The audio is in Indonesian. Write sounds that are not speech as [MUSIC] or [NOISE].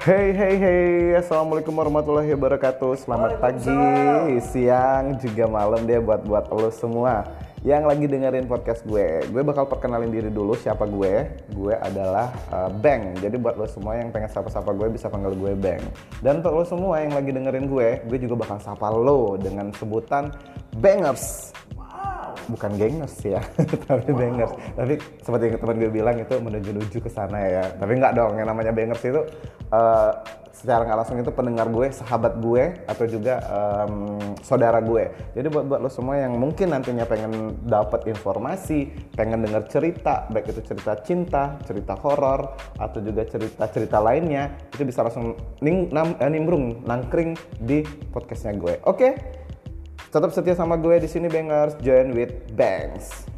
Hey hey hey, assalamualaikum warahmatullahi wabarakatuh. Selamat pagi, siang, juga malam deh buat buat lo semua yang lagi dengerin podcast gue. Gue bakal perkenalin diri dulu siapa gue. Gue adalah uh, Bang. Jadi buat lo semua yang pengen sapa-sapa gue bisa panggil gue Bang. Dan untuk lo semua yang lagi dengerin gue, gue juga bakal sapa lo dengan sebutan Bangers bukan gengers ya [LAUGHS] tapi bangers tapi seperti yang teman gue bilang itu menuju-nuju ke sana ya tapi nggak dong yang namanya bangers itu uh, secara nggak langsung itu pendengar gue sahabat gue atau juga um, saudara gue jadi buat buat lo semua yang mungkin nantinya pengen dapat informasi pengen dengar cerita baik itu cerita cinta cerita horor atau juga cerita cerita lainnya itu bisa langsung ning, nam, eh, nimbrung nangkring di podcastnya gue oke okay? Tetap setia sama gue di sini Bangers, join with Bangs.